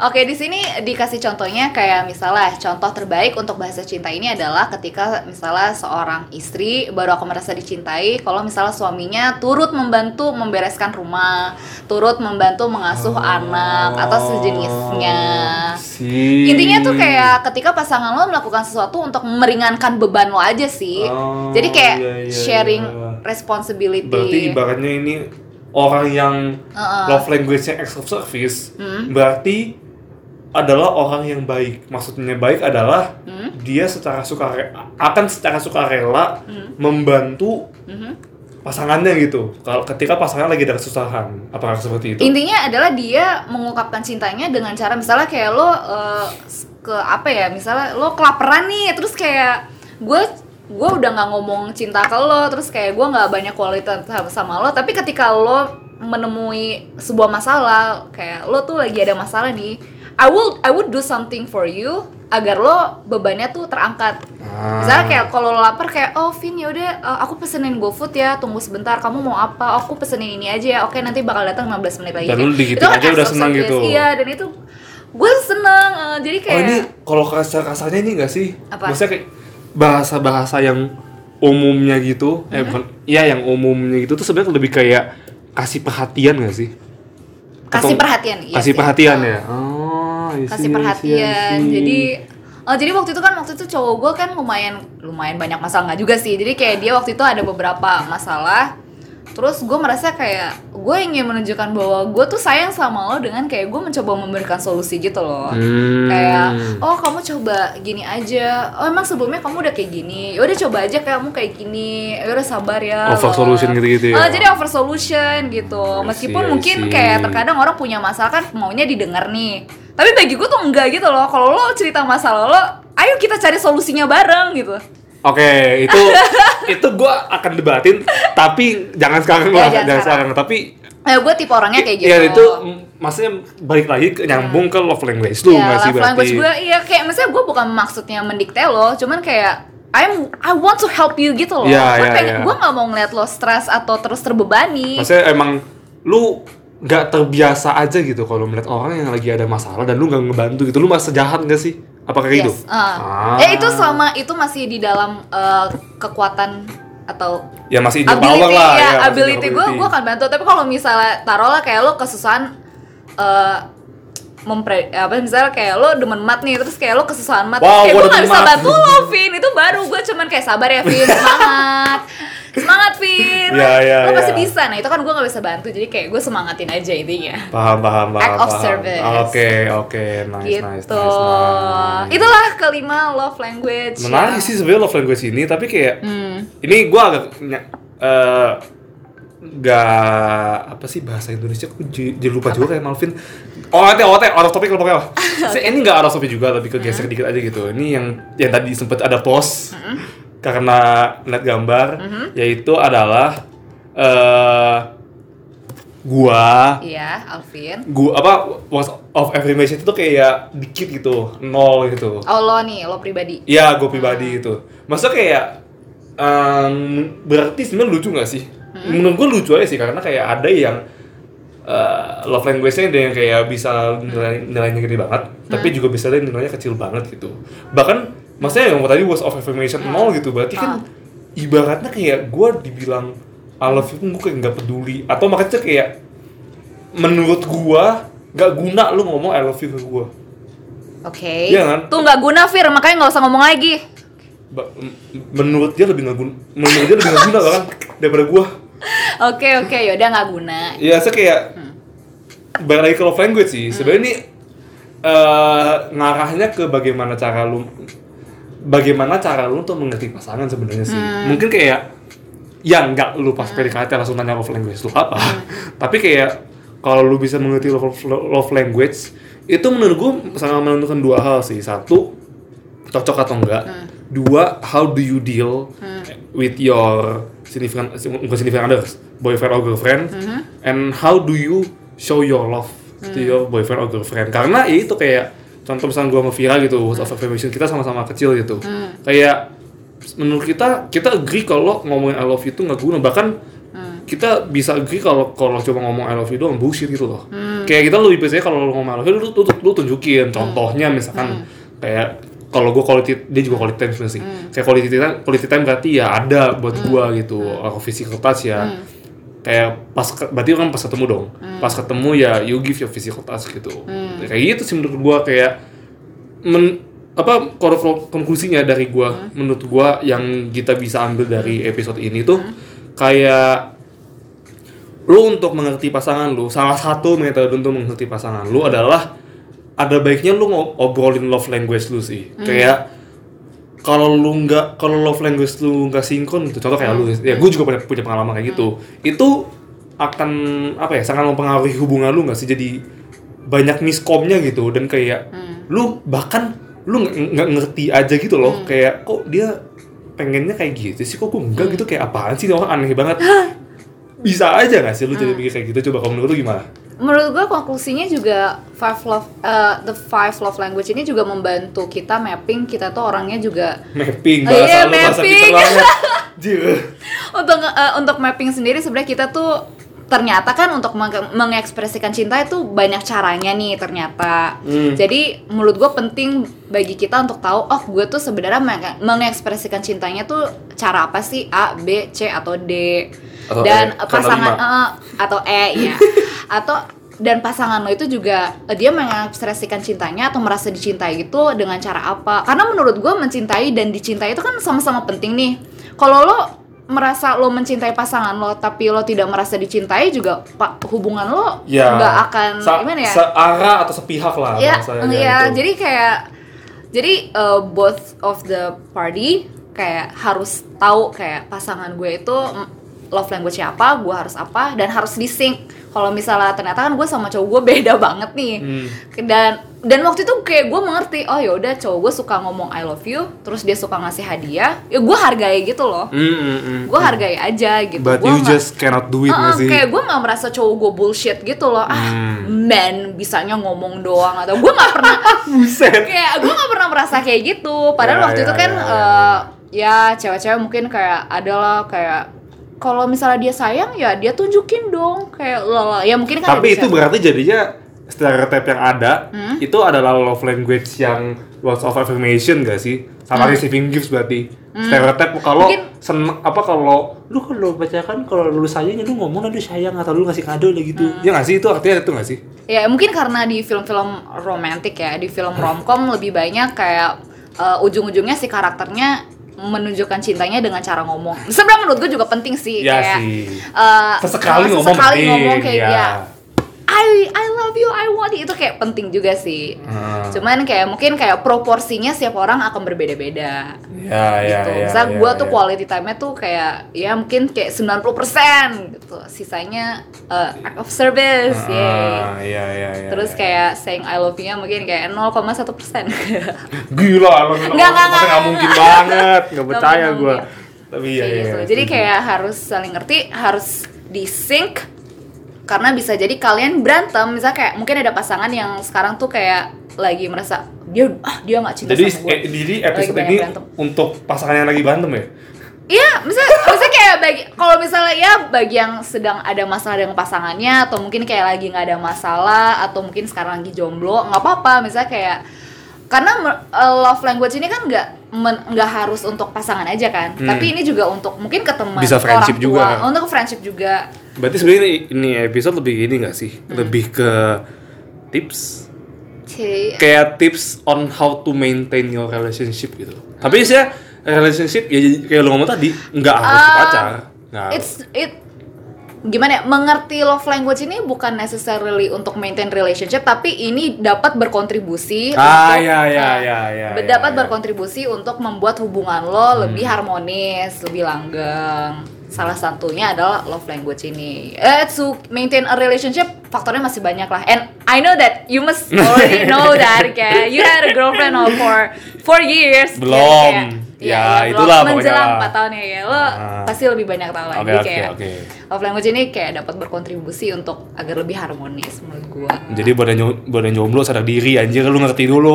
Oke, di sini dikasih contohnya kayak misalnya contoh terbaik untuk bahasa cinta ini adalah ketika misalnya seorang istri baru aku merasa dicintai kalau misalnya suaminya turut membantu membereskan rumah, turut membantu mengasuh anak atau sejenisnya. Si. Intinya tuh kayak ketika pasangan lo melakukan sesuatu untuk meringankan beban lo aja sih. Oh, Jadi kayak iya, iya, sharing iya. responsibility. Berarti ibaratnya ini orang yang Uh-uh. love language-nya acts of service, Hmm. berarti adalah orang yang baik. Maksudnya baik adalah Hmm. dia secara sukarela akan secara sukarela Hmm. membantu Mhm. pasangannya gitu. Kalau ketika pasangan lagi ada kesusahan, apakah seperti itu? Intinya adalah dia mengungkapkan cintanya dengan cara misalnya kayak lo eh, ke apa ya, misalnya lo kelaparan nih, terus kayak gue gue udah nggak ngomong cinta ke lo, terus kayak gue nggak banyak kualitas sama lo, tapi ketika lo menemui sebuah masalah, kayak lo tuh lagi ada masalah nih, I will I would do something for you agar lo bebannya tuh terangkat. Ah. Misalnya kayak kalau lo lapar kayak oh Vin yaudah uh, aku pesenin GoFood ya tunggu sebentar kamu mau apa Oh, aku pesenin ini aja ya oke nanti bakal datang 15 menit lagi Dan Kayak- lu digituin itu kan aja udah senang gitu. iya dan itu gue seneng uh, jadi Oh kayak ini kalau kasar kasarnya ini gak sih? Apa? Maksudnya kayak bahasa-bahasa yang umumnya gitu, Mm-hmm. eh bukan, iya yang umumnya gitu tuh sebenarnya lebih kayak kasih perhatian gak sih? kasih Atau- perhatian iya kasih sih. perhatian ya. Oh, I kasih see, I see, I perhatian see. jadi Oh, jadi waktu itu kan waktu itu cowok gue kan lumayan lumayan banyak masalah nggak juga sih. Jadi kayak dia waktu itu ada beberapa masalah. Terus gue merasa kayak gue ingin menunjukkan bahwa gue tuh sayang sama lo dengan kayak gue mencoba memberikan solusi gitu loh. Hmm. Kayak oh kamu coba gini aja. Oh emang sebelumnya kamu udah kayak gini. Ya udah coba aja kamu kayak gini. Ya udah sabar ya. Over lo." solution gitu-gitu ya? Ah, jadi over solution gitu. I Meskipun see, I mungkin kayak terkadang orang punya masalah kan maunya didengar nih. Tapi bagi gue tuh enggak gitu loh. Kalau lo cerita masalah lo, ayo kita cari solusinya bareng gitu. Oke, itu itu gua akan debatin, tapi jangan sekarang Ya, lah, jangan jangan, sekarang. sekarang. Tapi Eh, gue tipe orangnya kayak gitu. ya itu maksudnya balik lagi ke nyambung ke love language lu ya, sih love berarti? language gue iya kayak maksudnya gue bukan maksudnya mendikte lo, cuman kayak I'm I want to help you gitu loh. Iya, gue iya, pengen iya. gue nggak mau ngeliat lo stres atau terus terbebani. Maksudnya emang lu nggak terbiasa aja gitu kalau melihat orang yang lagi ada masalah dan lu nggak ngebantu gitu, lu merasa jahat nggak sih? Apakah gitu? Yes, uh. Ya itu sama itu masih di dalam uh, kekuatan atau Ya masih ability power lah, ya, ya, masih ability gue gue akan bantu tapi kalau misalnya taruhlah kayak lo kesusahan eh mempre apa misalnya kayak lo demen mat nih terus kayak lo kesusahan mat Wow, kayak gua gue gak bisa mat. bantu lo Vin itu baru gue cuman kayak sabar ya Vin semangat Vin Ya, ya, lo pasti ya. bisa nah itu kan gue gak bisa bantu jadi kayak gue semangatin aja intinya Paham, paham, paham. Act of paham. service. Oke, oke, nice, gitu nice, nice, nice. itulah kelima love language Menarik ya. sih sebenarnya love language ini, tapi kayak Hmm. ini gua agak ny- eh gak apa sih bahasa Indonesia aku jadi lupa juga kayak Malvin oh nanti oh out of topic lah pokoknya okay. ini gak out of topic juga lebih ke geser dikit aja gitu ini yang yang tadi sempet ada post karena lihat gambar yaitu adalah eh gua iya Alvin. gua apa words of affirmation itu tuh kayak dikit gitu nol gitu. Oh lo nih lo pribadi. Iya, gue pribadi itu. Maksudnya kayak em, berarti sebenarnya lucu gak sih? Menurut gue lucu aja sih karena kayak ada yang eh, love language-nya ada yang kayak bisa nilai, nilainya gede banget, tapi juga bisa ada nilainya kecil banget gitu. Bahkan maksudnya yang tadi was of affirmation nol gitu, berarti kan ibaratnya kayak gue dibilang I love you pun gue kayak nggak peduli atau makanya kayak menurut gue nggak guna lu ngomong I love you ke gue. Oke. Iya kan? Tuh nggak guna Fir, makanya nggak usah ngomong lagi. Ba- menurut dia lebih nggak guna menurut dia lebih nggak guna bahkan daripada gua Oke oke, yaudah nggak guna. ya saya kayak balik lagi ke love language sih sebenarnya ini eh, ngarahnya ke bagaimana cara lu bagaimana cara lu untuk mengerti pasangan sebenarnya sih? Mungkin kayak ya nggak lu pas PDKT langsung tanya love language lu apa. Tapi kayak kalau lu bisa mengerti love, love language itu menurut gua sangat menentukan dua hal sih. Satu cocok atau enggak dua how do you deal with your significant bukan significant others boyfriend or girlfriend? And how do you show your love to your boyfriend or girlfriend? Karena ya itu kayak contoh misalnya gua sama Vira gitu words of affirmation kita sama-sama kecil gitu. Kayak menurut kita kita agree kalau ngomongin I love you itu nggak guna. Bahkan kita bisa agree kalau kalau cuma ngomong I love you doang bullshit gitu loh. Kayak kita lebih biasanya kalau lu ngomong lu, lu, lu, lu tunjukin contohnya misalkan kayak kalau gue quality dia juga quality time sih. Kayak quality time quality time berarti ya ada buat gua gitu. Aku physical touch ya kayak pas ke- berarti kan pas ketemu dong. Pas ketemu ya you give your physical touch gitu. Kayak gitu sih menurut gua kayak men apa konklusinya dari gua menurut gua yang kita bisa ambil dari episode ini tuh kayak lu untuk mengerti pasangan lu salah satu metode untuk mengerti pasangan lu adalah ada baiknya lu ngobrolin love language lu sih. Kayak kalau lu nggak kalau love language lu nggak sinkron gitu contoh kayak lu ya gue juga punya, punya pengalaman kayak gitu. Itu akan apa ya sangat mempengaruhi hubungan lu nggak sih? Jadi banyak miskomnya gitu dan kayak lu bahkan lu nggak ngerti aja gitu loh. Kayak kok dia pengennya kayak gitu sih? Kok gue enggak gitu? Kayak apaan sih? Orang aneh banget. Bisa aja gak sih lu jadi mikir kayak gitu? Coba kalau menurut lu gimana menurut gue konklusinya juga five love uh, the five love language ini juga membantu kita mapping kita tuh orangnya juga mapping Oh bahasa iya, lu bahasa mapping. Jir. untuk uh, untuk mapping sendiri sebenarnya kita tuh ternyata kan untuk menge- mengekspresikan cinta itu banyak caranya nih ternyata Hmm. jadi menurut gue penting bagi kita untuk tahu oh gue tuh sebenarnya menge- mengekspresikan cintanya tuh cara apa sih A B C atau D Atau dan E, pasangan eh, atau E ya atau dan pasangan lo itu juga eh, dia mengekspresikan cintanya atau merasa dicintai gitu dengan cara apa? Karena menurut gue mencintai dan dicintai itu kan sama-sama penting nih. Kalau lo merasa lo mencintai pasangan lo tapi lo tidak merasa dicintai juga pak hubungan lo ya. nggak akan sa- gimana ya? searah atau sepihak lah ya bahasanya iya. gitu. jadi kayak jadi uh, both of the party kayak harus tahu kayak pasangan gue itu love language apa gue harus apa dan harus disync. Kalau misalnya ternyata kan gue sama cowok gue beda banget nih. Hmm. dan dan waktu itu kayak gue mengerti oh yaudah cowok gue suka ngomong I love you terus dia suka ngasih hadiah ya gue hargai gitu loh. Hmm, hmm, hmm. gue hargai aja gitu. But Gua you just cannot do it nggak sih? kayak gue nggak merasa cowok gue bullshit gitu loh. Ah Hmm. men bisanya ngomong doang atau gue nggak pernah buset. Kayak gue nggak pernah merasa kayak gitu. Padahal Ya, waktu ya, itu kan ya, ya, eh, ya. cewek-cewek mungkin kayak adalah kayak kalau misalnya dia sayang ya dia tunjukin dong. Kayak lala ya mungkin kan tapi itu berarti jadinya stereotip yang ada Hmm? itu adalah love language yang words of affirmation gak sih? Sama receiving gifts berarti. Stereotip kalau Hmm. Sen apa kalau lu kalau pacaran kalau lu sayang ya lu ngomong lu sayang atau lu ngasih kado lah gitu. Hmm. ya nggak sih? Itu artinya itu nggak sih? Ya mungkin karena di film-film romantik ya di film romcom lebih banyak kayak eh, ujung-ujungnya si karakternya menunjukkan cintanya dengan cara ngomong sebenarnya menurut gue juga penting sih ya kayak sih eh, sesekali ngomong sesekali penting, ngomong kayak ya. dia I I love you I want you itu kayak penting juga sih Hmm. cuman kayak mungkin kayak proporsinya setiap orang akan berbeda-beda ya ya gitu. ya Misal ya, gue tuh ya. quality time-nya tuh kayak ya mungkin kayak 90% gitu. Sisanya uh, act of service, yay. Ah, iya iya iya Terus kayak saying I love you-nya mungkin kayak 0,1 persen. gila lo Nggak, nggak, nggak, nggak nggak. mungkin banget nggak Nggak percaya gue tapi iya iya gitu. iya, Jadi kayak harus saling ngerti, harus di sync karena bisa jadi kalian berantem misalnya kayak mungkin ada pasangan yang sekarang tuh kayak lagi merasa dia ah dia nggak cinta jadi sama gue eh, jadi episode ini berantem. untuk pasangan yang lagi berantem ya? Iya, misalnya, misalnya kayak bagi kalau misalnya ya bagi yang sedang ada masalah dengan pasangannya atau mungkin kayak lagi nggak ada masalah atau mungkin sekarang lagi jomblo nggak apa-apa. Misalnya kayak karena uh, love language ini kan nggak nggak harus untuk pasangan aja kan. Hmm. tapi ini juga untuk mungkin ke teman Bisa friendship orang tua, juga. untuk friendship juga. Berarti sebenarnya ini, ini episode lebih gini nggak sih? Hmm. lebih ke tips? Ci- kayak tips on how to maintain your relationship gitu. Tapi saya relationship ya kayak lo ngomong tadi nggak harus Um, pacar. Nggak it's it gimana ya mengerti love language ini bukan necessarily untuk maintain relationship tapi ini dapat berkontribusi ah untuk- ya ya nah, ya ya ya, dapat ya. berkontribusi untuk membuat hubungan lo lebih harmonis, lebih langgeng. Salah satunya adalah love language ini. Eh, to maintain a relationship, faktornya masih banyak lah. And I know that you must already know that, kayak you had a girlfriend now for four years. Belum. Kayak- Ya, belum. itulah pokoknya menjelang lah. 4 tahun ya, ya. Lo Ah. pasti lebih banyak tahu lagi oke, kayak oke. love language ini kayak dapat berkontribusi untuk agar lebih harmonis menurut gua. jadi buat yang jo- buat yang jomblo sadar diri anjir lu ngerti dulu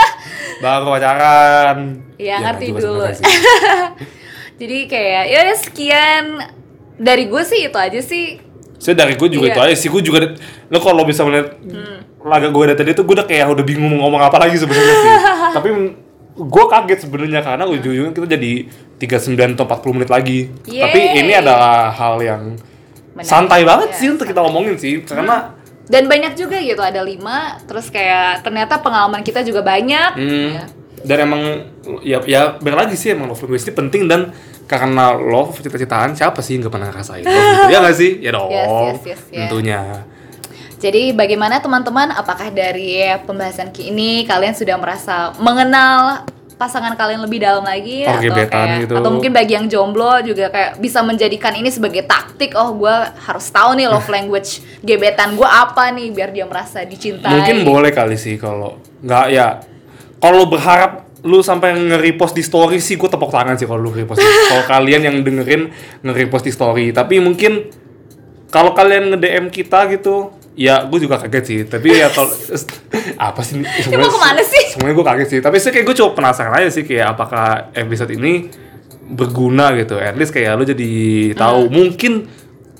baru pacaran Iya, ngerti juga dulu. Jadi kayak ya sekian dari gue sih itu aja sih Saya dari gue juga Iya. itu aja sih, gue juga lo kalau bisa melihat laga gue dari tadi tuh gue udah kayak udah bingung mau ngomong apa lagi sebenarnya sih. Tapi gue kaget sebenarnya karena ujung-ujungnya kita jadi 39 atau 40 menit lagi. Tapi Yeay. ini adalah hal yang Menarik. santai banget Iya, sih untuk kita ngomongin sih karena Dan banyak juga gitu, ada lima, terus kayak ternyata pengalaman kita juga banyak. Hmm. Ya. Dan emang ya ya balik lagi sih emang love language ini penting dan karena love cita-citaan siapa sih nggak pernah ngerasain love gitu ya nggak sih ya dong Yes, yes, yes, yes. tentunya Jadi bagaimana teman-teman? Apakah dari pembahasan ini kalian sudah merasa mengenal pasangan kalian lebih dalam lagi? Oh, atau kayak gitu. atau mungkin bagi yang jomblo juga kayak bisa menjadikan ini sebagai taktik oh gue harus tahu nih love language gebetan gue apa nih biar dia merasa dicintai. Mungkin boleh kali sih kalau nggak ya. Kalau berharap lu sampai nge-repost di story sih gue tepuk tangan sih kalau lu repost kalau kalian yang dengerin nge-repost di story. Tapi mungkin kalau kalian nge-DM kita gitu ya gue juga kaget sih tapi ya kalau apa sih mau ke mana sih? semuanya gue kaget sih tapi sih kayak gue coba penasaran aja sih kayak apakah episode ini berguna gitu at least kayak lu jadi tahu Hmm. mungkin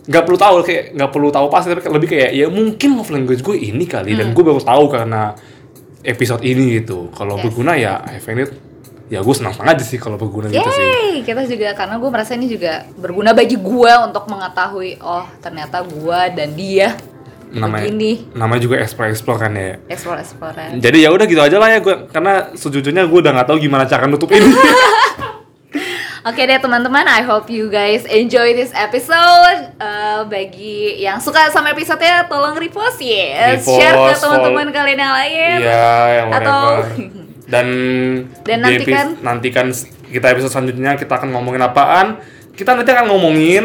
nggak perlu tahu kayak nggak perlu tahu pasti tapi lebih kayak ya mungkin love language gue ini kali dan Hmm. gue baru tahu karena episode ini gitu kalau Yes. berguna ya I find it ya gue senang aja sih kalau berguna gitu sih kita juga karena gue merasa ini juga berguna bagi gue untuk mengetahui oh ternyata gue dan dia namanya begini namanya juga explore explore kan ya explore explore jadi ya udah gitu aja lah ya gue karena sejujurnya gue udah nggak tahu gimana cara nutup ini Oke deh teman-teman, I hope you guys enjoy this episode. Eh, bagi yang suka sama episode-nya, tolong repost ya, Repost, share ke teman-teman kalian yang lain. Iya, yang Atau-. Dan Dan nantikan- nantikan kita episode selanjutnya kita akan ngomongin apaan? Kita nanti akan ngomongin